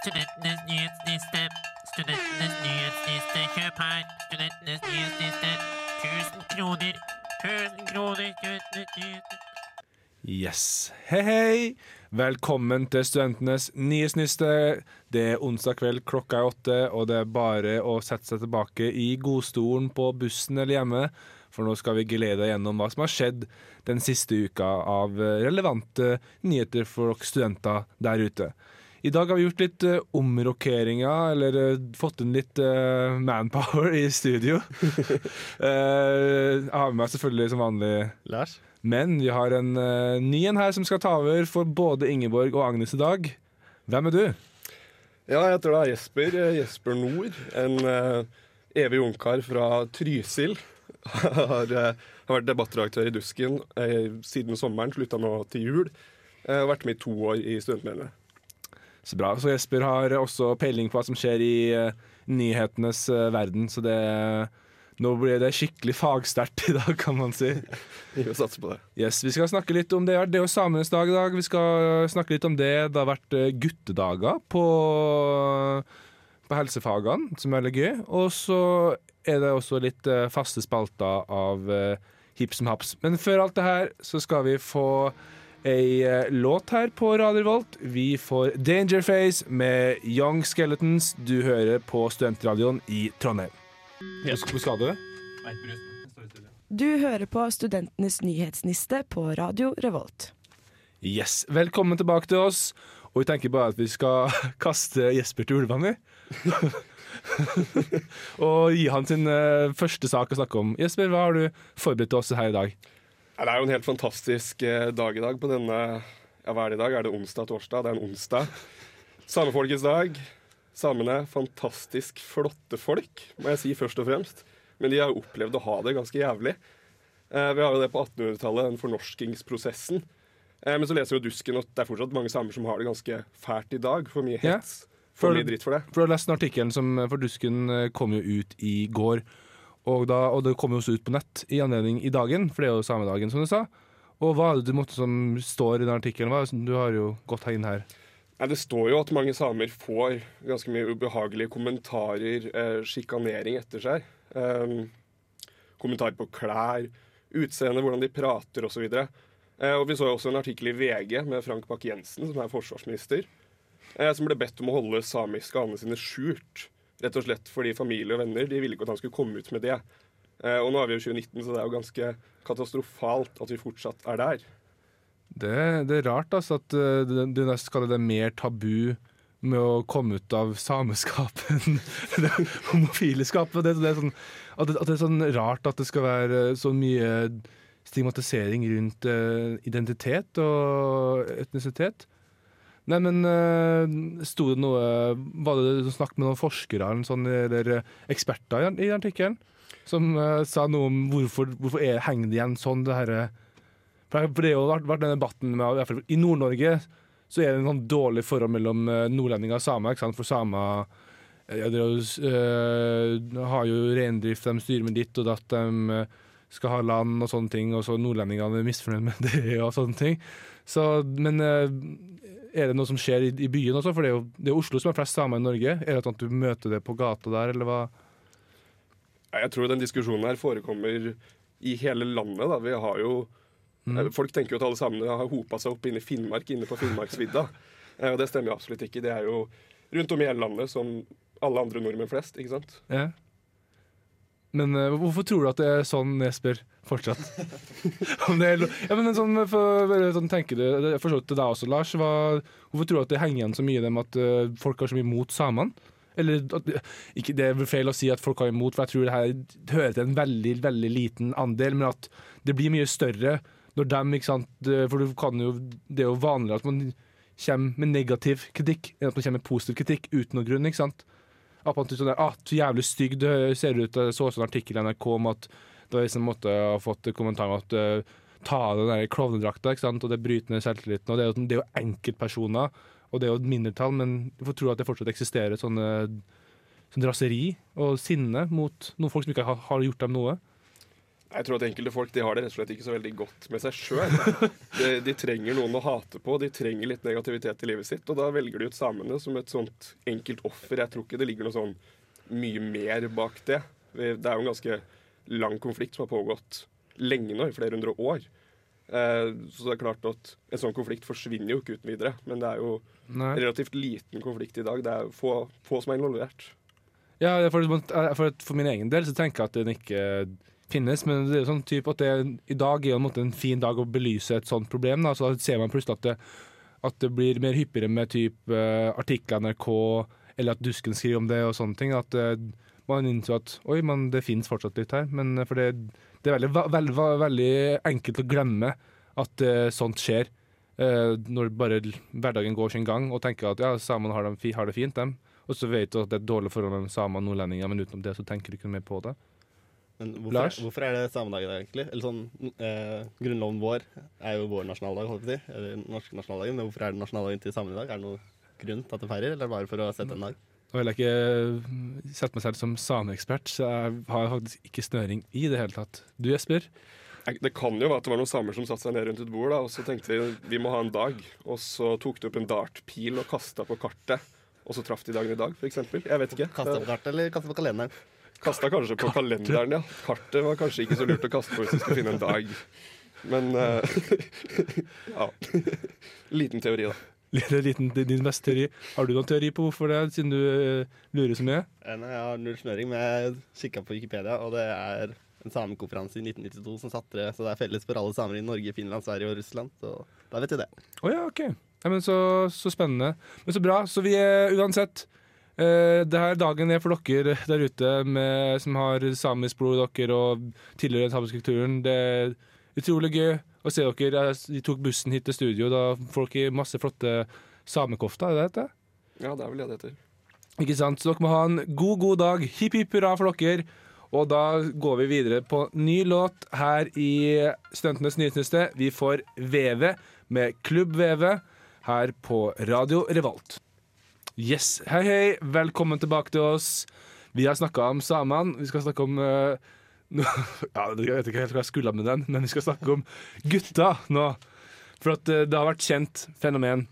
Studentenes nyhetsliste. Studentenes nyhetsliste. Kjøp her. Studentenes nyhetsliste. 1000 kroner. 1000 kroner. Studentenes nyhetsliste. Yes. Hei, hei! Velkommen til Studentenes nyhetsliste. Det er onsdag kveld, klokka er åtte, og det er bare å sette seg tilbake i godstolen på bussen eller hjemme, for nå skal vi glede deg gjennom hva som har skjedd den siste uka av relevante nyheter for dere studenter der ute. I dag har vi gjort litt uh, omrokeringer, eller uh, fått inn litt uh, manpower i studio. Eh, jeg har med meg selvfølgelig som vanlig Lars? men vi har en uh, ny en her som skal ta over for både Ingeborg og Agnes i dag. Hvem er du? Ja, jeg heter da Jesper. Jesper Nord. En evig ungkar fra Trysil. har, har vært debattredaktør i Dusken siden sommeren, slutta nå til jul. Eh, vært med i to år i Studentmedlemmet. Så bra. Så Jesper har også peiling på hva som skjer i uh, nyhetenes uh, verden, så det nå blir det skikkelig fagsterkt i dag, kan man si. Vi får satse på det. Yes, Vi skal snakke litt om det. Det er jo samenes dag i dag. Vi skal snakke litt om det. Det har vært eh, guttedager på, på helsefagene, som er veldig gøy. Og så er det også litt eh, faste spalter av Hips som haps. Men før alt det her så skal vi få ei eh, låt her på Radio Revolt. Vi får Dangerface med Young Skeletons. Du hører på Studentradioen i Trondheim. Hvor skal du? Du hører på Studentenes nyhetsniste på Radio Revolt. Yes, Velkommen tilbake til oss. Og vi tenker bare at vi skal kaste Jesper til ulvene. og gi han sin eh, første sak å snakke om. Jesper, hva har du forberedt til oss her i dag? Ja, det er jo en helt fantastisk eh, dag i dag på denne Ja, hva er det i dag? Er det onsdag, torsdag? Det er en onsdag. Samefolkets dag. Samene, fantastisk flotte folk, må jeg si først og fremst. Men de har jo opplevd å ha det ganske jævlig. Eh, vi har jo det på 1800-tallet, den fornorskingsprosessen. Eh, men så leser jo Dusken at det er fortsatt mange samer som har det ganske fælt i dag. For mye Ja. hets. For For- mye dritt for det. For du har lest den artikkelen som eh, for Dusken eh, kom jo ut i går. Og, da, og det kom jo også ut på nett i anledning i dagen, for det er jo samedagen, som du sa. Og hva er det du måtte som står i den artikkelen? Du har jo gått inn her. Nei, Det står jo at mange samer får ganske mye ubehagelige kommentarer, eh, sjikanering etter seg. Eh, kommentarer på klær, utseende, hvordan de prater osv. Eh, og vi så jo også en artikkel i VG med Frank Bakke-Jensen, som er forsvarsminister, eh, som ble bedt om å holde samiske anene sine skjult. Rett og slett fordi familie og venner de ville ikke at han skulle komme ut med det. Eh, og nå er vi jo 2019, så det er jo ganske katastrofalt at vi fortsatt er der. Det, det er rart altså, at uh, du, du nesten kaller det mer tabu med å komme ut av sameskap enn det homofile skapet. Det, det sånn, at, det, at det er sånn rart at det skal være så mye stigmatisering rundt eh, identitet og etnisitet. Nei, men uh, sto det noe Var det du snakket med noen forskere sånn, eller eksperter i, i artikkelen som uh, sa noe om hvorfor, hvorfor er, henger det igjen sånn, det herre for det har jo vært, vært den debatten med, i, I Nord-Norge så er det en sånn dårlig forhold mellom eh, nordlendinger og samer. ikke sant? For samer eh, ja, de har jo, eh, reindrift, de styrer med ditt og datt, de eh, skal ha land og sånne ting, og så nordlendingene er misfornøyd med det og sånne ting. Så, men eh, er det noe som skjer i, i byen også? For det er jo det er Oslo som er flest samer i Norge. Er det sånn at du møter det på gata der, eller hva? Jeg tror den diskusjonen her forekommer i hele landet. Da. Vi har jo, mm. Folk tenker jo at alle samene har hopa seg opp inne i Finnmark, inne på Finnmarksvidda. Eh, Og det stemmer jo absolutt ikke. Det er jo rundt om i hele landet som alle andre nordmenn flest. ikke sant? Ja. Men uh, hvorfor tror du at det er sånn, Jesper, fortsatt? Om det er, ja, men sånn, for, sånn tenker du, det for så vidt til deg også, Lars. Hva, hvorfor tror du at det henger igjen så mye det med at uh, folk har så mye mot samene? Eller at, ikke, Det er feil å si at folk har imot, for jeg tror det her hører til en veldig veldig liten andel, men at det blir mye større når dem, ikke sant, For du kan jo, det er jo vanligere at man kommer med negativ kritikk enn at man kommer med positiv kritikk uten noen grunn. ikke sant? At man sånn der, ah, så jævlig stygg det ser ut. Jeg så også en artikkel i NRK om at det var en måtte ha fått kommentar om at eh, ta av den klovnedrakta, og det bryter ned selvtilliten. Og det er jo, det er jo enkeltpersoner, og det er jo et mindretall, men jeg får tro at det fortsatt eksisterer sånne sånn raseri og sinne mot noen folk som ikke har, har gjort dem noe. Jeg tror at enkelte folk de har det rett og slett ikke så veldig godt med seg sjøl. De, de trenger noen å hate på, de trenger litt negativitet i livet sitt. Og da velger de ut samene som et sånt enkelt offer. Jeg tror ikke det ligger noe sånn mye mer bak det. Det er jo en ganske lang konflikt som har pågått lenge nå, i flere hundre år. Eh, så det er klart at en sånn konflikt forsvinner jo ikke uten videre. Men det er jo Nei. relativt liten konflikt i dag. Det er få, få som er involvert. Ja, for, for, for min egen del så tenker jeg at den ikke finnes, men det er sånn type at det, i dag er det en, fin dag å belyse et sånt problem. Da. Så da ser man plutselig at det, at det blir mer hyppigere med type uh, artikler NRK, eller at Dusken skriver om det og sånne ting. At uh, man innser at oi, man, det finnes fortsatt litt her. Men uh, for det, det er veldig, veld, veld, veldig, enkelt å glemme at sånt skjer. når bare hverdagen går sin gang, og tenker at ja, samene har, har, det fint, dem. Og så vet du at det er dårlig forhold mellom samer og nordlendinger, men utenom det så tenker du ikke mer på det. Men hvorfor, hvorfor, er det samedag i dag, egentlig? Eller sånn, eh, Grunnloven vår er jo vår nasjonaldag, holdt jeg på å si. Eller norske nasjonaldagen. Men hvorfor er det nasjonaldagen til samene i dag? Er det noen grunn til at det feirer, eller bare for å sette en dag? Nå vil jeg ikke sette meg selv som sameekspert, så jeg har faktisk ikke snøring i det hele tatt. Du Jesper? Det kan jo være at det var noen samer som satte seg ned rundt et bord da, og så tenkte de vi må ha en dag. Og så tok de opp en dartpil og kasta på kartet, og så traff de dagen i dag, f.eks. Jeg vet ikke. Kasta på kartet eller kasta på kalenderen? Kasta kanskje på kalenderen, ja. Kartet var kanskje ikke så lurt å kaste på hvis du skulle finne en dag. Men uh, ja. Liten teori, da. Liten, din beste teori. Har du noen teori på hvorfor det, siden du uh, lurer så mye? Eh, nei, Jeg har null snøring, men jeg kikka på Wikipedia, og det er en samekonferanse i 1992 som satte det, så det er felles for alle samer i Norge, Finland, Sverige og Russland. Så da vet du det. Å oh, ja, OK. Ja, men så, så, spennende. Men så bra. Så vi er uansett det her dagen er for dere der ute med, som har samisk blod i dere og tilhører den samiske kulturen. Det er utrolig gøy å se dere. De tok bussen hit til studio. Da folk i masse flotte samekofter, er det det? Ja, det er vel det det heter. Ikke sant? Så dere må ha en god, god dag. Hipp hipp hurra for dere. Og da går vi videre på ny låt her i Studentenes nyhetsliste. Vi får Veve med Klubb Veve her på Radio Revolt. Yes. Hei, hei. Velkommen tilbake til oss. Vi har snakka om samene. Vi skal snakke om uh, ja, Jeg vet ikke helt hva jeg skulle med den, men vi skal snakke om gutta nå. For at uh, det har vært kjent fenomen.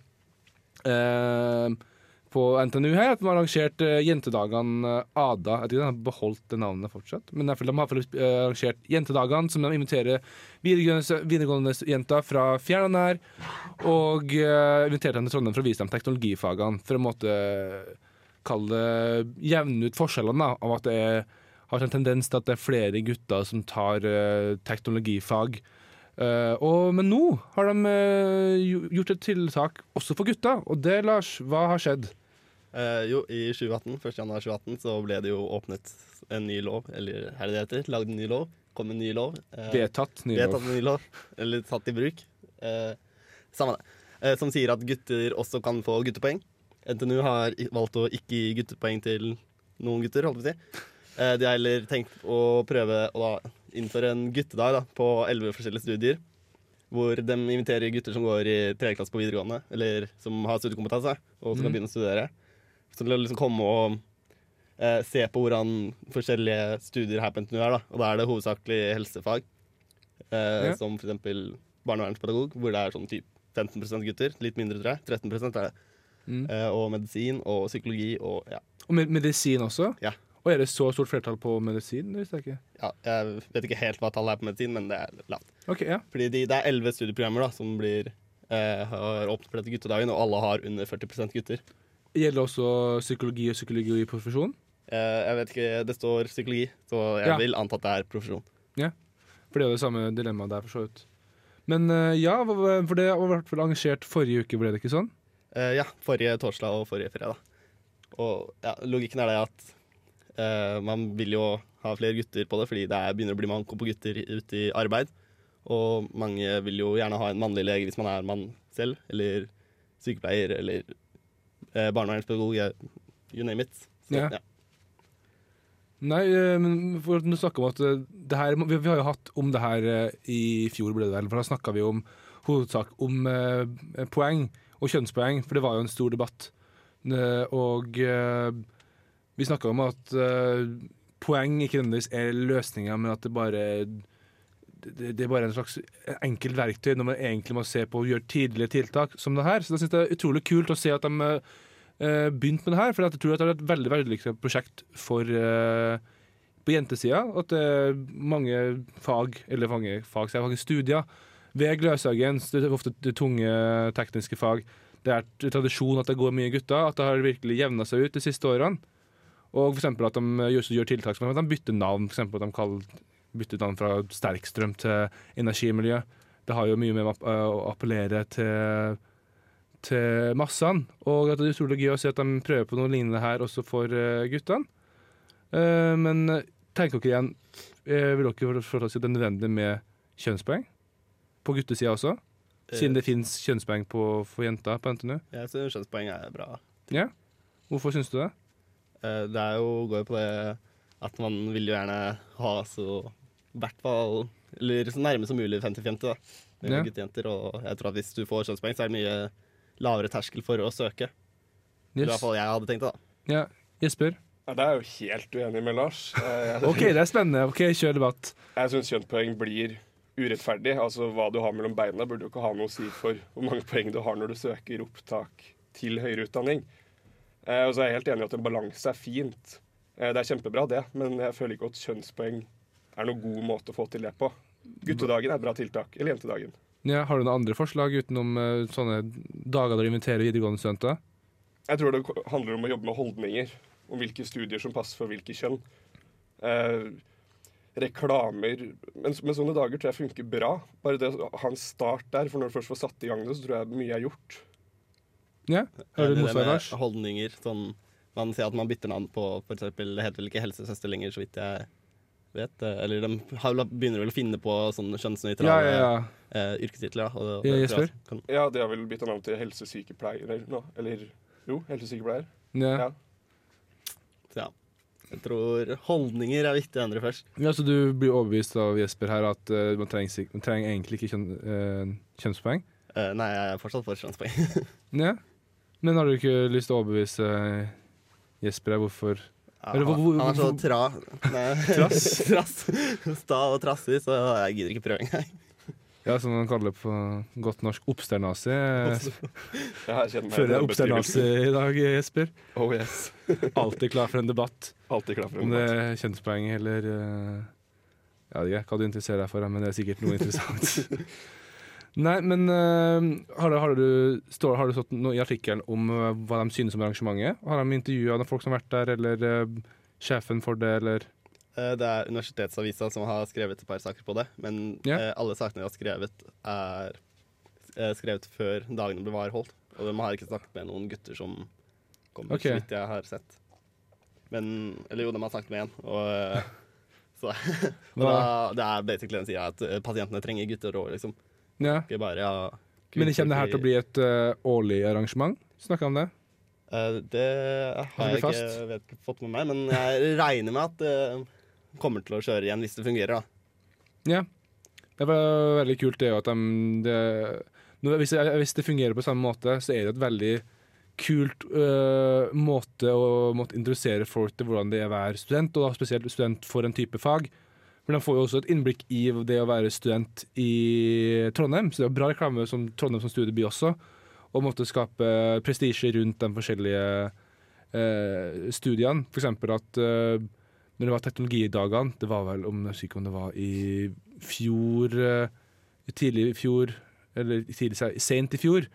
Uh, på NTNU her at de har arrangert uh, jentedagene uh, ADA. Jeg tror de har beholdt det navnet fortsatt, men de har uh, arrangert jentedagene som de inviterer videregående, videregående jenter fra fjern og nær, og uh, inviterer dem til Trondheim for å vise dem teknologifagene, for å måtte kalle det jevne ut forskjellene av at det er, har en tendens til at det er flere gutter som tar teknologifag. Og, men nå har de gjort et tiltak også for gutta, og det, Lars, hva har skjedd? Uh, jo, i 2018, 1. januar 2018 så ble det jo åpnet en ny lov, eller er det det heter? Lagd en ny lov. Kom en ny lov. Uh, vedtatt ny. Ny lov. Eller tatt i bruk. Uh, samme det. som sier at gutter også kan få guttepoeng. NTNU har valgt å ikke gi guttepoeng til noen gutter, holdt vi si. de har heller tenkt å prøve å da innføre en guttedag da, på elleve forskjellige studier. Hvor de inviterer gutter som går i tredje klasse på videregående, eller som har studiekompetanse, og som mm. kan begynne å studere. Så til å liksom komme og eh, se på hvordan forskjellige studier her på NTNU er. da. Og da er det hovedsakelig helsefag, eh, ja. som f.eks. barnevernspedagog, hvor det er sånn typ 15% gutter. Litt mindre, tror jeg. 13 er det. Mm. Eh, og medisin og psykologi og ja. Og med medisin også? Ja. Og er det så stort flertall på medisin? Det jeg ikke. Ja, jeg vet ikke helt hva tallet er på medisin, men det er lavt. Okay, ja. Fordi de, det er elleve studieprogrammer da, som blir, eh, har åpnet for dette guttedagen, og alle har under 40% gutter. Gjelder også psykologi og psykologi i profesjon? Eh, jeg vet ikke, det står psykologi, så jeg ja. vil anta at det er profesjon. Ja, for det er jo det samme dilemmaet der, for så vidt. Men uh, ja, for det var i hvert fall arrangert forrige uke, ble det ikke sånn? Eh, ja, forrige torsdag og forrige fredag. Og ja, logikken er det at man vil jo ha flere gutter på det, fordi det er, begynner å bli manko på gutter ute i arbeid. Og mange vil jo gjerne ha en mannlig lege hvis man er mann selv, eller sykepleier, eller eh, barnevernspedagog, you name it. Så, ja. ja. Nei, eh, men for å snakke om at eh, det her, vi, har jo hatt om det her eh, i fjor, ble det vel. For da snakka vi om hovedsak om eh, poeng og kjønnspoeng, for det var jo en stor debatt. og eh, vi snakka om at poeng ikke nødvendigvis er løsninga, men at det bare det, det er bare en slags enkelt verktøy når man egentlig må se på å gjøre tidlige tiltak som det her. Så jeg synes det er utrolig kult å se at de uh, begynte med det her, for jeg tror at det er et veldig vellykket prosjekt for uh, på jentesida. At det er mange fag, eller mange fag, mange studier ved Gløshaugen, det er ofte det tunge tekniske fag. Det er tradisjon at det går mye gutter, at det har virkelig jevna seg ut de siste årene. Og eksempel at de gjør, gjør tiltak som at de bytter navn. For at de kaller, bytter navn fra sterkstrøm til energimiljø. Det har jo mye med å appellere til, til massene. Og at det er utrolig gøy å se at de prøver på noe lignende her også for eh, guttene. Eh, men tenker dere igjen, eh, vil dere forstå at det er nødvendig med kjønnspoeng? På guttesida også? Siden det fins kjønnspoeng på, for jenter på NTNU? Jeg syns kjønnspoeng er bra. Ja? Hvorfor syns du det? Det er jo, går jo på det at man vil jo gjerne ha så i hvert fall Eller så nærme som mulig 50-50 da med Ja. guttejenter. og jeg tror at hvis du får kjønnspoeng, så er det mye lavere terskel for å søke. I hvert fall jeg hadde tenkt det, da. Ja. Jesper? Ja, det er jeg jo helt uenig med Lars. Eh, Jeg, OK, det er spennende. Ok, Kjør debatt. jeg syns kjønnspoeng blir urettferdig. Altså Hva du har mellom beina, burde jo ikke ha noe å si for hvor mange poeng du har når du søker opptak til høyere utdanning. Eh, og så er jeg helt enig i at en balanse er fint. Eh, det er kjempebra, det, men jeg føler ikke at kjønnspoeng er noen god måte å få til det på. Guttedagen er et bra tiltak. Eller jentedagen. Ja, har du noen andre forslag utenom eh, sånne dager der du inviterer videregående studenter? Jeg tror det handler om å jobbe med holdninger. Om hvilke studier som passer for hvilke kjønn. Eh, reklamer men, men sånne dager tror jeg funker bra. Bare det å ha en start der, for når du først får satt i gang det, så tror jeg mye er gjort. Ja, har du Det noe med Lars? holdninger. Sånn, man sier at man bytter navn på for eksempel, Det heter vel ikke helsesøster lenger, så vidt jeg vet. eh, Eller de har begynner vel å finne på sånne kjønnsnøytrale Ja, ja, ja. eh, yrkestitler. og Ja, det- det tror jeg kan- Ja, de har vel bytta navn til helsesykepleier nå. Eller jo, helsesykepleier. ja. Ja. Så ja. Jeg tror holdninger er viktig å endre først. ja så du blir overbevist av Jesper her at uh, man, trenger, man trenger egentlig ikke kjønn, uh, kjønnspoeng? Uh, nei, jeg er fortsatt for kjønnspoeng. Ja. Men har du ikke lyst til å overbevise eh, Jesper her hvorfor Ja, Eller hvor- han, hvor- han er så tra... Nei, Trass? trass. Sta og trassig, så jeg gidder ikke prøve engang. Ja, som man kaller det på godt norsk oppsternasi. Føler deg oppsternasi i dag, Jesper. Oh yes. Alltid klar for en debatt. Altid klar for Om en det debatt. er kjønnspoeng eller Ja, det er ikke hva du interesserer deg for, men det er sikkert noe interessant. Nei, men uh, har, du, har, du, står, har du stått noe i artikkelen om uh, hva de synes om arrangementet? Har de intervjua folk som har vært der, eller uh, sjefen for det, eller Det er Universitetsavisa som har skrevet et par saker på det, men yeah. alle sakene de har skrevet, er skrevet før dagene ble vareholdt. Og de har ikke snakket med noen gutter som kommer, okay. så vidt jeg har sett. Men Eller jo, de har snakket med én, og så og da, Det er basically den sida at pasientene trenger gutter òg, liksom. Ja. Ikke bare ja, Men kommer det her til å bli et uh, årlig arrangement? Snakka om det? Uh, Det har jeg ikke vet, ikke fått med meg, men jeg regner med at det kommer til å kjøre igjen hvis det fungerer. da. Ja. Det var veldig kult det jo at de det, hvis, det, hvis det fungerer på samme måte, så er det et veldig kult øh, måte å måtte introdusere folk til hvordan det er å være student, og da spesielt student for en type fag. Men de får jo også et innblikk i det å være student i Trondheim, så det er bra reklame som Trondheim som studieby også, og måtte skape prestisje rundt de forskjellige eh, studiene. For eksempel at eh, når det var teknologidagene, det var vel om jeg husker om det var i fjor eh, Tidlig i fjor, eller tidlig, sent i fjor,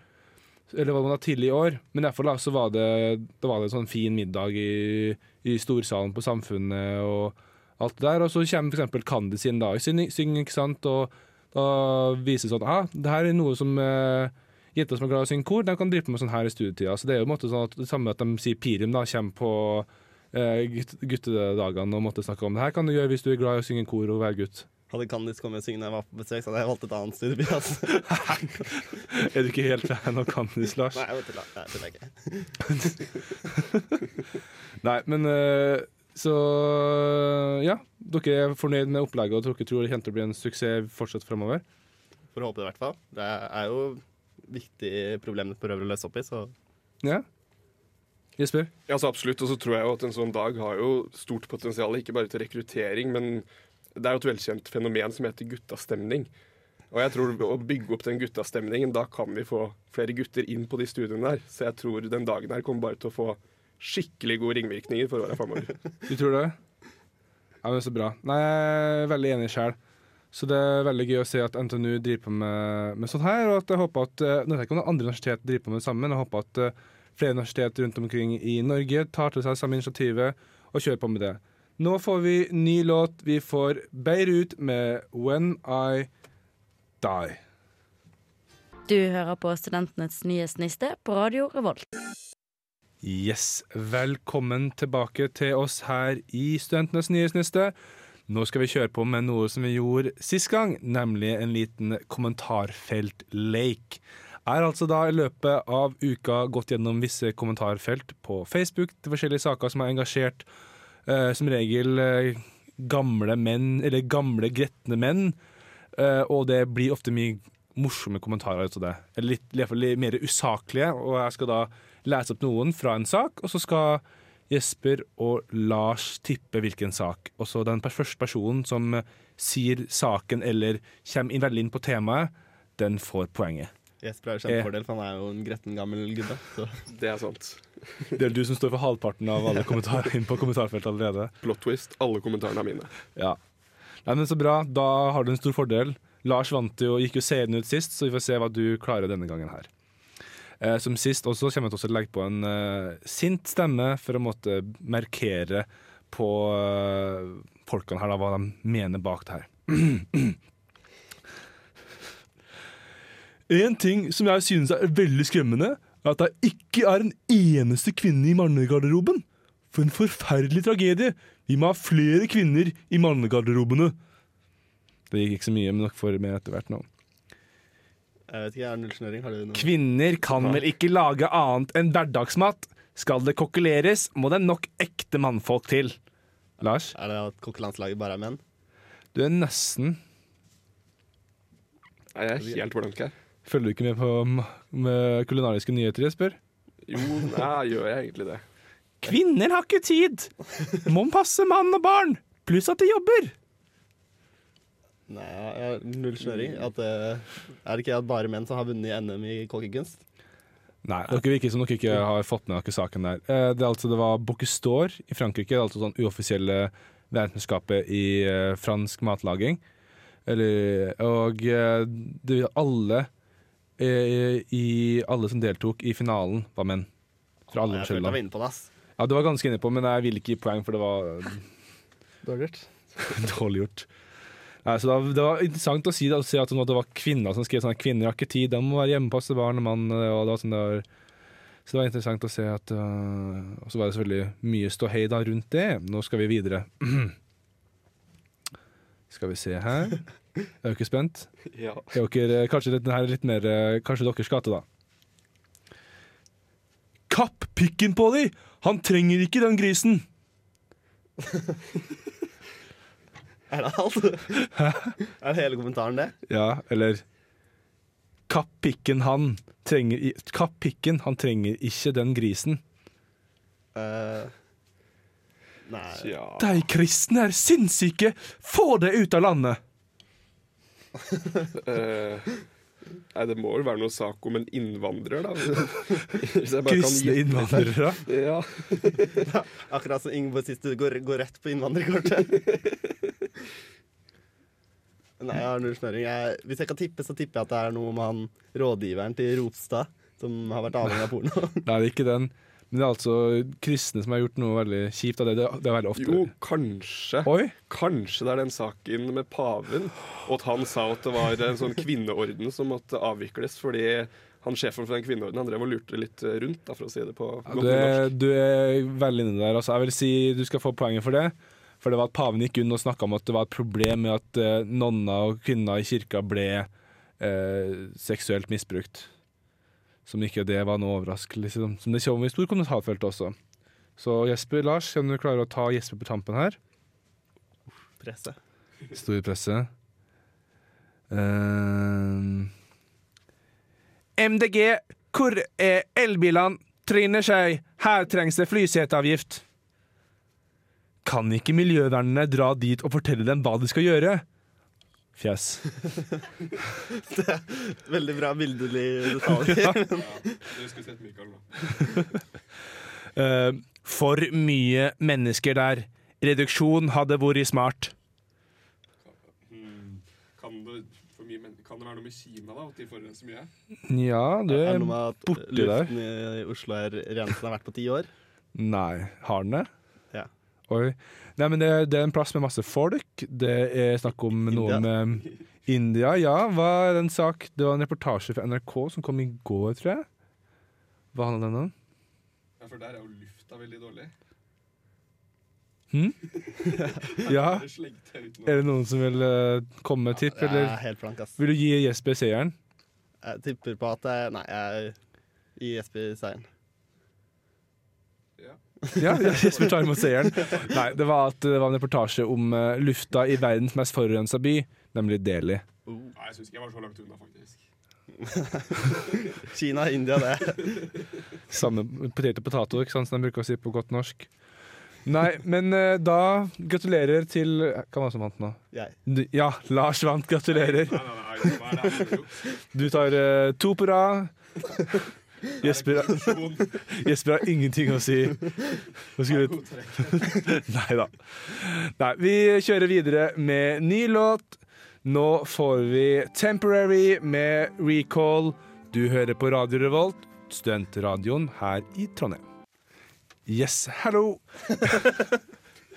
eller var det tidlig i år. Men derfor da, så var det, da var det en sånn fin middag i, i storsalen på Samfunnet og alt det der. Og så kommer f.eks. Candice inn da og synger, synger, ikke sant, og da viser sånn ah, det her er noe som eh, jenter som er glad i å synge kor, de kan drive med sånn her i studietida. Så det er jo en måte sånn at det samme at de sier Pirim da, kommer på eh, gutt, guttedagene og måtte snakke om det her kan du gjøre hvis du er glad i å synge kor og være gutt. Hadde Candice kommet og synge når jeg var på besøk, så hadde jeg valgt et annet studieby. Altså. Er du ikke helt fan av Candice, Lars? Nei, jeg vet ikke. Nei, det ikke. Nei, men eh, så ja. Dere er fornøyd med opplegget og dere tror det kommer til å bli en suksess fortsatt fremover? For å håpe det, i hvert fall. Det er jo viktige problemer du prøver å løse opp i, så Ja? Jesper? Ja, så absolutt. Og så tror jeg jo at en sånn dag har jo stort potensial, ikke bare til rekruttering, men Det er jo et velkjent fenomen som heter guttastemning. Og jeg tror å bygge opp den guttastemningen, da kan vi få flere gutter inn på de studiene der. Så jeg tror den dagen her kommer bare til å få skikkelig gode ringvirkninger for åra framover. Du tror det? Ja, men Så bra. Nei, jeg er veldig enig sjøl. Så det er veldig gøy å se at NTNU driver på med, med sånt her. Og at jeg håper at eh, Nå vet jeg ikke om andre universitet driver på med det samme, men jeg håper at eh, flere universitet rundt omkring i Norge tar til seg samme initiativet og kjører på med det. Nå får vi ny låt. Vi får Beirut med 'When I Die'. Du hører på Studentenes nyhetsniste på Radio Revolt. Yes, velkommen tilbake til oss her i Studentenes nyhetsniste. Nå skal vi kjøre på med noe som vi gjorde sist gang, nemlig en liten kommentarfeltleik. Jeg har altså da i løpet av uka gått gjennom visse kommentarfelt på Facebook til forskjellige saker som har engasjert eh, som regel eh, gamle menn, eller gamle gretne menn. Eh, og det blir ofte mye morsomme kommentarer ut av det. Eller litt, i hvert fall mer usaklige. Og jeg skal da lese opp noen fra en sak, og så skal Jesper og Lars tippe hvilken sak. Og så den første personen som eh, sier saken eller kommer inn veldig inn på temaet, den får poenget. Jesper har jo kjempefordel, for han er jo en gretten gammel gubbe. Så. Det er sant. Det er du som står for halvparten av alle kommentarer inn på kommentarfeltet allerede. Plot twist. Alle kommentarene er mine. Ja. Nei, men Så bra. Da har du en stor fordel. Lars vant jo, gikk jo seende ut sist, så vi får se hva du klarer denne gangen her. Eh, som sist også kommer jeg til å legge på en eh, sint stemme for å måtte markere på eh, folkene her da, hva de mener bak det her. En ting som jeg synes er veldig skremmende, er at det ikke er en eneste kvinne i mannegarderoben. For en forferdelig tragedie. Vi må ha flere kvinner i mannegarderobene. Det gikk ikke så mye, men dere får med etter hvert nå. Jeg vet ikke, jeg er nullsnøring. Har du noe? Kvinner kan vel ikke lage annet enn hverdagsmat. Skal det kokkeleres, må det nok ekte mannfolk til. Lars, Er det at kokkelandslaget bare er menn? du er nesten Nei, jeg er helt blank her. Følger du ikke med på med kulinariske nyheter, Jesper? Jo, nei, gjør jeg egentlig det? Kvinner har ikke tid! Må passe mann og barn! Pluss at de jobber. Nei, jeg har null snøring. At, uh, er det ikke at bare menn som har vunnet i NM i kokkekunst? Nei, dere virker som dere ikke har fått med dere saken der. Uh, Det, altså, det var Bocuse i Frankrike, det er altså sånn uoffisielle verdensmesterskapet i uh, fransk matlaging. Eller, og det, alle eh, i alle som deltok i finalen, var menn. Fra alle Jeg følte jeg var inne på det, ass. Ja, du var ganske inne på, men jeg vil ikke gi poeng, for det var Dårlig gjort. dårlig gjort. Nei, så det var, det var interessant å si, da, å se at det var kvinner som skrev sånn at kvinner har ikke tid, de må være hjemme og passe barn og mann. Og det var sånn det var, så det var interessant å se at uh, Og så var det selvfølgelig mye ståhei da rundt det. Nå skal vi videre. skal vi se her. Er dere spent? Ja. Er dere, kanskje dette her er litt mer Kanskje deres gate, da. Kapp pikken på de! Han trenger ikke den grisen! Er det alt? er det hele kommentaren, det? Ja, eller Kapp pikken han trenger i- Kapp pikken, han trenger ikke den grisen. Uh, nei ja. De kristne er sinnssyke! Få det ut av landet! Eh, nei, det må vel være noe sak om en innvandrer, da. Hvis jeg bare Kristne innvandrere. Ja. Akkurat som Ingeborg sist, du går, går rett på innvandrerkortet. Nei, jeg har null snøring. Jeg, hvis jeg kan tippe, så tipper jeg at det er noe med han rådgiveren til Ropstad som har vært avhengig av porno. Nei, det er ikke den. Men det er altså kristne som har gjort noe veldig kjipt av det. Det, det er veldig ofte. Jo, kanskje. Oi! Kanskje det er den saken med paven, og at han sa at det var en sånn kvinneorden som måtte avvikles fordi han sjefen for den kvinneordenen han drev og lurte litt rundt, da, for å si det på Ja, godt du, norsk. du er veldig inne der. Altså, jeg vil si du skal få poenget for det. For det var at paven gikk unna og snakka om at det var et problem med at eh, nonner og kvinner i kirka ble eh, seksuelt misbrukt. Som ikke det var noe overraskelse. Liksom. Som det kommer i stor kommentarfelt også. Så Jesper, Lars, kan du klare å ta Jesper på tampen her? Presse. Stor presse. MDG, hvor er elbilene? Trine Skei, her trengs det flyseteavgift. Kan ikke miljøvernerne dra dit og fortelle dem hva de skal gjøre? Fjes. Veldig bra bildelig detalj. Du skulle sett Mikael nå. Eh, for mye mennesker der. Reduksjon hadde vært smart. Hmm. Kan, det, for mye, men, kan det være noe med Kina, da? At de forurenser mye? Ja, du Er det er noe med at borti der. luften i Oslo er rensen har vært på ti år? Nei, har den det? Oi. Nei, men det, det er en plass med masse folk. Det er snakk om noe med India. Ja, hva er det en sak? Det var en reportasje fra NRK som kom i går, tror jeg. Hva handler den om? Ja, for der er jo lufta veldig dårlig. Hm? Ja, er det noen som vil eh, komme med tipp, Jeg er eller helt blank, ass. vil du gi Jesper seieren? Jeg tipper på at jeg Nei, jeg gir Jesper seieren. Ja. Jesper tar imot seieren. Nei, det var at det var en reportasje om uh, lufta i verdens mest forurensa by, nemlig Delhi. Nei, jeg syns ikke jeg var så langt unna, faktisk. Kina, India, det. Samme potet og potet, ikke sant, som de bruker å si på godt norsk. Nei, men uh, da gratulerer til Hva var det som vant nå? Jeg. Du- Ja, Lars vant. Gratulerer. Nei, nei, nei? Du tar uh, to på rad. Jesper, Jesper har ingenting å si. Nå Godtrekk. Nei da. Nei, vi kjører videre med ny låt. Nå får vi Temporary med Recall. Du hører på Radio Revolt, studentradioen her i Trondheim. Yes, hallo!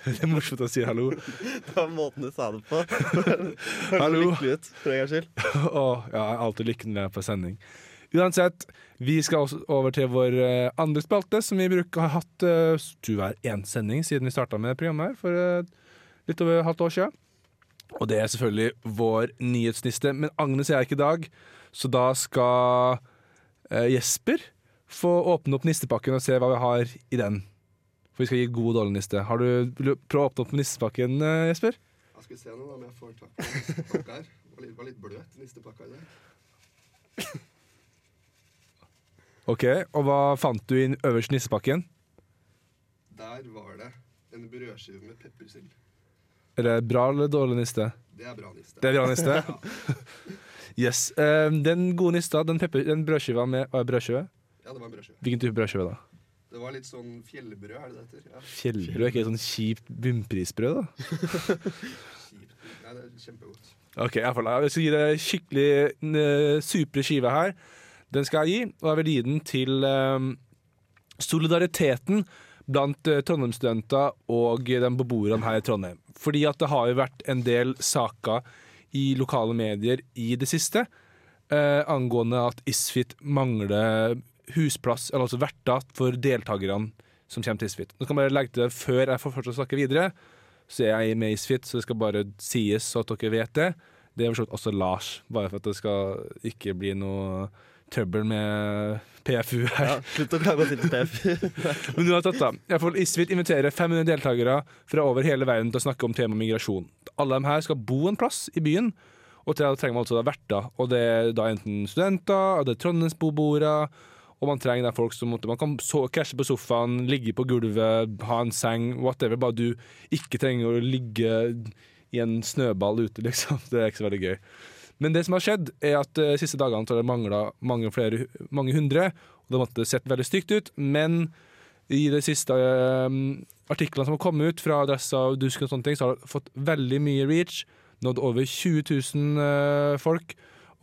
Det er morsomt å si hallo. Det var måten du sa det på. Hallo. Lykkelig ut, for en gangs skyld. Å, ja, jeg er alltid lykkelig når jeg er på sending. Uansett, vi skal også over til vår eh, andre spalte, som vi bruker har hatt uh, hver er én sending siden vi starta med programmet her for uh, litt over halvt år siden. Og det er selvfølgelig vår nyhetsniste, men Agnes er ikke i dag, så da skal uh, Jesper få åpne opp nistepakken og se hva vi har i den. For vi skal gi god og dårlig niste. Har du, vil du prøve å åpne opp nistepakken, uh, Jesper? Jeg skal se nå om jeg får tak i nistepakka her. Var litt, var litt bløt nistepakka i dag. Ok, Og hva fant du i øverst nissepakken? Der var det en brødskive med peppersild. Er det bra eller dårlig niste? Det er bra niste. Det er bra niste. Yes. Eh, den gode nista, den, pepper, den brødskiva med Hva er brødskive? Ja, det var en brødskive. Hvilken type brødskive, da? Det var litt sånn fjellbrød, er det det heter? Ja, Fjellbrød? Er ikke det sånn kjipt bunnprisbrød, da? kjipt. Nei, det er kjempegodt. Ok, fall, Jeg skal gi deg skikkelig uh, supre skive her. Den skal jeg gi, og jeg vil gi den til eh, solidariteten blant eh, Trondheim-studenter og de beboerne her i Trondheim. Fordi at det har jo vært en del saker i lokale medier i det siste eh, angående at Isfit mangler husplass, eller altså verter, for deltakerne som kommer til Isfit. Nå skal jeg bare legge til det før jeg får fortsatt snakke videre. Så er jeg med Isfit, så det skal bare sies så at dere vet det. Det er også Lars, bare for at det skal ikke bli noe trøbbel med PFU her. Ja, slutt å klage og til PFU Men uansett da, Jeg får Isfit inviterer 500 deltakere fra over hele verden til å snakke om tema migrasjon. Alle de her skal bo en plass i byen, og til det trenger man altså da verter. Og det er da enten studenter, det er trondheimsboboere, og man trenger da folk som måtte, man kan so krasje på sofaen, ligge på gulvet, ha en seng, whatever, bare du ikke trenger å ligge i en snøball ute, liksom. Det er ikke så veldig gøy. Men det som har skjedd, er at de siste dagene har det mangla mange, flere, mange hundre, og det måtte sett veldig stygt ut, men i de siste uh, artiklene som har kommet ut fra Adressa og Dusk, og sånne ting, så har det fått veldig mye reach. Nådd over 20 000 uh, folk.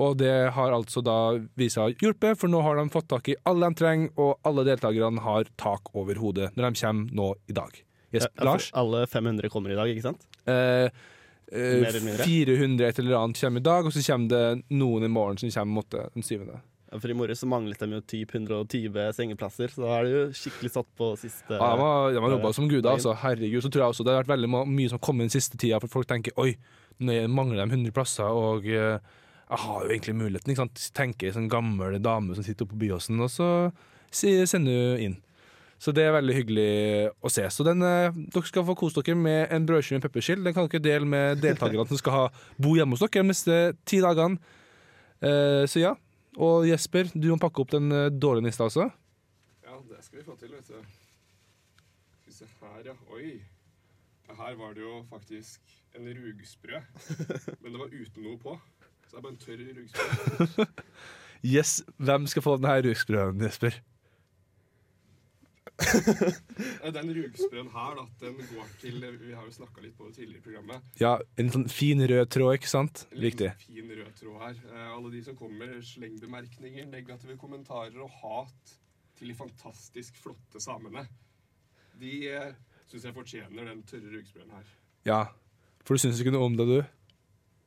Og det har altså da å hjelpe, for nå har de fått tak i alle de trenger, og alle deltakerne har tak over hodet når de kommer nå i dag. Yes, Lars? Alle 500 kommer i dag, ikke sant? Eh, eh, Mer eller mindre. 400 et eller annet kommer i dag, og så kommer det noen i morgen som kommer måtte, den syvende. Ja, For i morges så manglet de jo typ 120 sengeplasser, så da er det jo skikkelig satt på siste Ja, de har, de har jobba som guder, altså. Herregud, så tror jeg også det har vært veldig mye som har kommet den siste tida, for folk tenker oi, nå mangler de 100 plasser, og eh, jeg har jo egentlig muligheten. ikke sant? Tenker ei sånn gammel dame som sitter oppe på Byåsen, og så sender hun inn. Så det er veldig hyggelig å se. Så den, eh, dere skal få kose dere med en brødskive med pepperskill. Den kan dere dele med deltakerne som skal ha bo hjemme hos dere de neste ti dagene. Eh, så ja. Og Jesper, du må pakke opp den eh, dårlige nista også. Ja, det skal vi få til, vet du. Skal vi se her, ja. Oi. Her var det jo faktisk en rugsprø, men det var uten noe på. Så det er bare en tørr rugsprø. Yes, Hvem skal få denne rugsprøen, Jesper? Den rugsprøen her, da, den går til Vi har jo snakka litt på det tidligere i programmet. Ja, En sånn fin rød tråd, ikke sant? En fin rød tråd her. Eh, alle de som kommer sleng slengbemerkninger, negative kommentarer og hat til de fantastisk flotte samene, de eh, syns jeg fortjener den tørre rugsprøen her. Ja, For du syns ikke noe om det, du?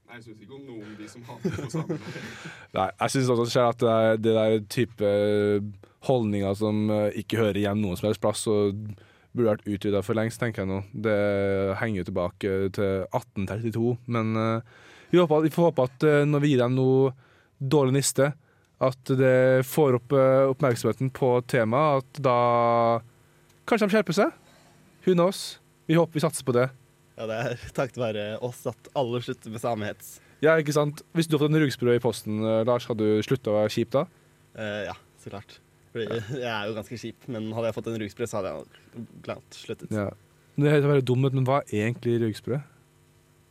Nei, jeg syns ikke om noen de som hater på samene. Nei, jeg syns også at det, er, det der type holdninger som eh, ikke hører igjen noen som helst plass, og burde vært utvida for lengst, tenker jeg nå. Det henger jo tilbake til 1832. Men eh, vi, håper, vi får håpe at eh, når vi gir dem noe dårlig niste, at det får opp eh, oppmerksomheten på temaet. At da kanskje de skjerper seg. Who knows? Vi håper vi satser på det. Ja, det er takket være oss at alle slutter med samehets. Ja, ikke sant? Hvis du har fått en rugsprø i posten, eh, Lars, hadde du slutta å være kjip da? Eh, ja, så klart. Fordi jeg er jo ganske kjip, men hadde jeg fått en rugsprø, så hadde jeg glatt sluttet. Ja. Det er å være dum, men hva er egentlig rugsprø?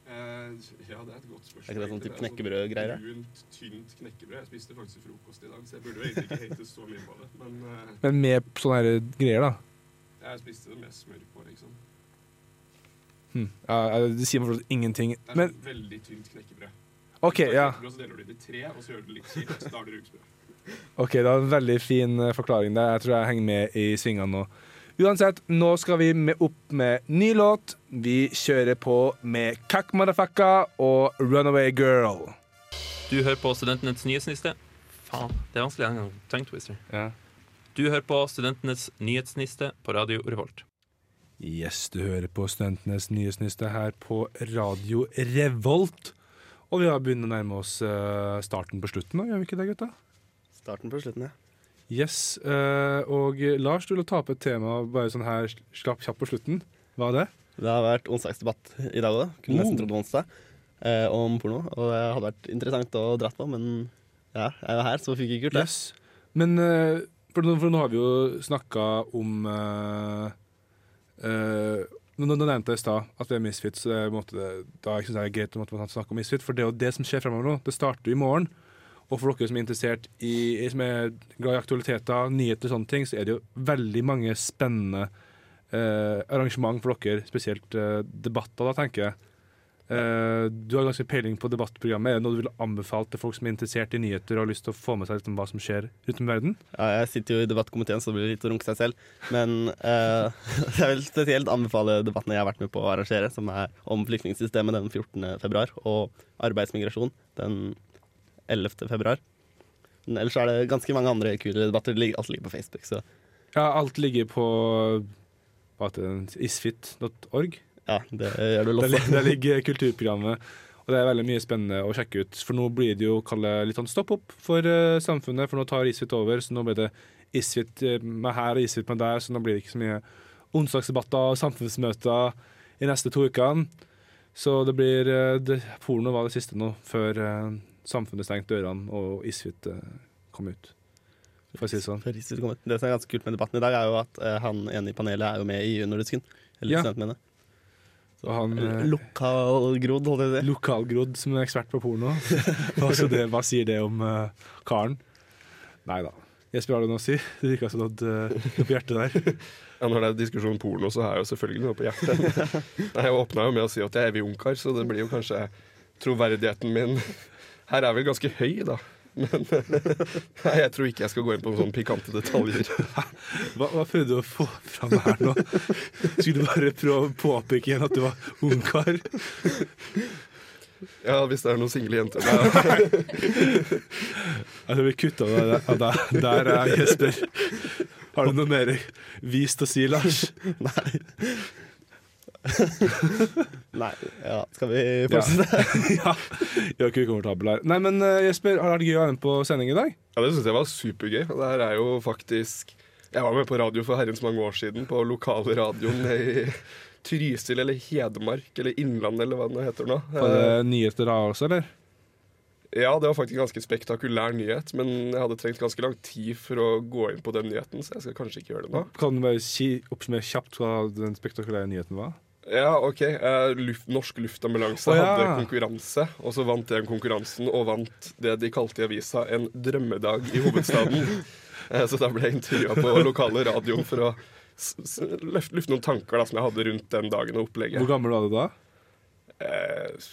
Eh, ja, det er et godt spørsmål. Er ikke det sånn type knekkebrød-greier, da? Brunt, tynt knekkebrød. Jeg spiste faktisk frokost i dag, så jeg burde jo egentlig ikke hate så mye på det. Men eh, Men med sånne her greier, da. jeg spiste det med smør på, liksom. Ja, ja, det sier meg fortsatt ingenting. Det er Men sånn veldig tynt knekkebrød. OK, ja. Så deler du det i tre, og så gjør du det litt kjipt, så da er det rugsprø. Ok, Det var en veldig fin eh, forklaring der. Jeg tror jeg henger med i svingene nå. Uansett, nå skal vi med opp med ny låt. Vi kjører på med Kakk Madafakka og Runaway Girl. Du hører på Studentenes nyhetsniste. Faen, det er vanskelig en gang. Tongue twister. Ja. Du hører på Studentenes nyhetsniste på Radio Revolt. Yes, du hører på Studentenes nyhetsniste her på Radio Revolt. Og vi har begynt å nærme oss eh, starten på slutten da, gjør vi ikke det, gutta? Starten på slutten, ja. Yes, eh, og Lars, du vil ta opp et tema bare sånn her slapp kjapt på slutten. Hva er det? Det har vært onsdagsdebatt i dag òg. Kunne nesten Oh. trodd var onsdag. Eh, om porno. Og det hadde vært interessant å dra på, men ja, jeg jo her, så fikk jeg ikke gjort det. Yes. Men eh, for, nå, for nå har vi jo snakka om uh, Nå nå nevnte jeg i stad at vi er misfit, så det, måte, da jeg det er greit å snakke om misfit. For det er jo det som skjer fremover nå. Det starter i morgen. Og for dere som er interessert i, som er glad i aktualiteter, nyheter og sånne ting, så er det jo veldig mange spennende eh, arrangement for dere, spesielt eh, debatter, da, tenker jeg. Eh, du har ganske peiling på debattprogrammet. Er det noe du vil anbefale til folk som er interessert i nyheter og har lyst til å få med seg litt om hva som skjer i verden? Ja, jeg sitter jo i debattkomiteen, så det blir litt å runke seg selv. Men eh, jeg vil spesielt anbefale debattene jeg har vært med på å arrangere, som er om flyktningsystemet den 14. februar, og arbeidsmigrasjon den 11. februar. Men ellers er det ganske mange andre kule debatter. Alt ligger på Facebook, så Ja, alt ligger på isfit.org. ja, det gjør du Der, der ligger kulturprogrammet. Og det er veldig mye spennende å sjekke ut. For nå blir det jo kallet, litt sånn stopp opp for uh, samfunnet, for nå tar Isfit over. Så nå blir det Isfit eh, med her og Isfit med der, så nå blir det ikke så mye onsdagsdebatter og samfunnsmøter i neste to ukene. Så det blir uh, det, Porno var det siste nå, før uh, samfunnet stengte dørene og Isfit kom ut. For å si det sånn. Det som er ganske kult med debatten i dag, er jo at han ene i panelet er jo med i Underdisken. Eller Ja. studentmediene. Så, han, eh, Lokalgrodd, holdt jeg på å si. Lokalgrodd som er ekspert på porno. hva, det, hva sier det om uh, karen? Nei da. Jesper, har du noe å si? Det virka som du hadde noe på hjertet der. Ja, Når det er diskusjon om porno, så har jeg jo selvfølgelig noe på hjertet. Nei, Jeg åpna jo med å si at jeg er evig ungkar, så det blir jo kanskje troverdigheten min Her er vel ganske høy, da. Men nei, jeg tror ikke jeg skal gå inn på sånne pikante detaljer. Hva, hva prøvde du å få fram her nå? Skulle du bare prøve å påpeke igjen at du var ungkar? Ja, hvis det er noen single jenter Jeg tror vi kutta det der. Der er Jesper. Har du noe mer vist å si, Lars? Nei. Nei. Ja, skal vi fortsette? ja. Er ikke ukomfortabel her. Nei, men eh, Jesper, har det vært gøy å være med på sending i dag? Ja, Det syns jeg var supergøy. Og det her er jo faktisk Jeg var med på radio for herrens mange år siden, på lokalradioen i Trysil eller Hedmark eller Innlandet eller hva det heter nå. Var det nyheter da også, eller? Ja, det var faktisk en ganske spektakulær nyhet, men jeg hadde trengt ganske lang tid for å gå inn på den nyheten, så jeg skal kanskje ikke gjøre det nå. Kan du bare si, oppsummere kjapt hva den spektakulære nyheten var? Ja, OK. Uh, luft, norsk luftambulanse oh, ja. hadde konkurranse, og så vant den konkurransen og vant det de kalte i avisa en drømmedag i hovedstaden. uh, så da ble jeg intervjua på lokale radio for å lufte noen tanker da, som jeg hadde rundt den dagen og opplegget. Hvor gammel var du da? Uh,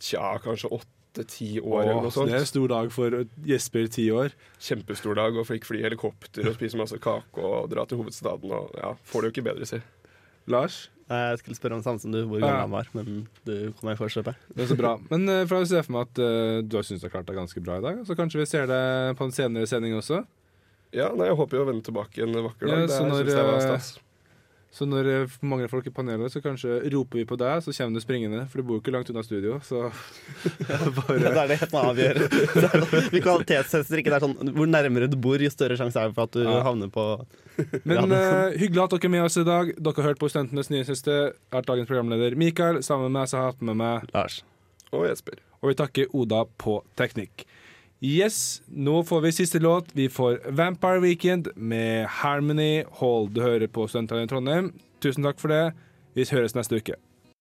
tja, kanskje åtte-ti år eller noe så sånt. det er en stor dag for Jesper ti år. Kjempestor dag og fikk fly i helikopter og spise masse kake og dra til hovedstaden. Og ja, får det jo ikke bedre, si. Lars? Jeg skulle spørre om det samme som du, hvor gammel han var, men du kom meg i forkjøpet. Det er så bra. Men uh, for jeg ser for meg at uh, du har syntes du har klart deg ganske bra i dag. Så kanskje vi ser deg på en senere sending også. Ja, nei, jeg håper jo å vende tilbake en vakker dag. Ja, det så når, synes jeg var eh, stas. Så når det mangler folk i panelet, så kanskje roper vi på deg, så kommer du springende. For du bor jo ikke langt unna studio, så bare Da er det helt er sånn- Vi kvalitetstester ikke. Det er sånn, hvor nærmere du bor, jo større sjanse er det for at du Ja. havner på Men uh, hyggelig at dere er med oss i dag. Dere har hørt på Studentenes nye siste. Jeg har dagens programleder Mikael. Sammen med meg så har jeg hatt med meg Lars. Og Jesper. Og vi takker Oda på teknikk. Yes, nå får vi siste låt. Vi får Vampire Weekend med Harmony Hall. Du hører på Studentene i Trondheim. Tusen takk for det. Vi høres neste uke.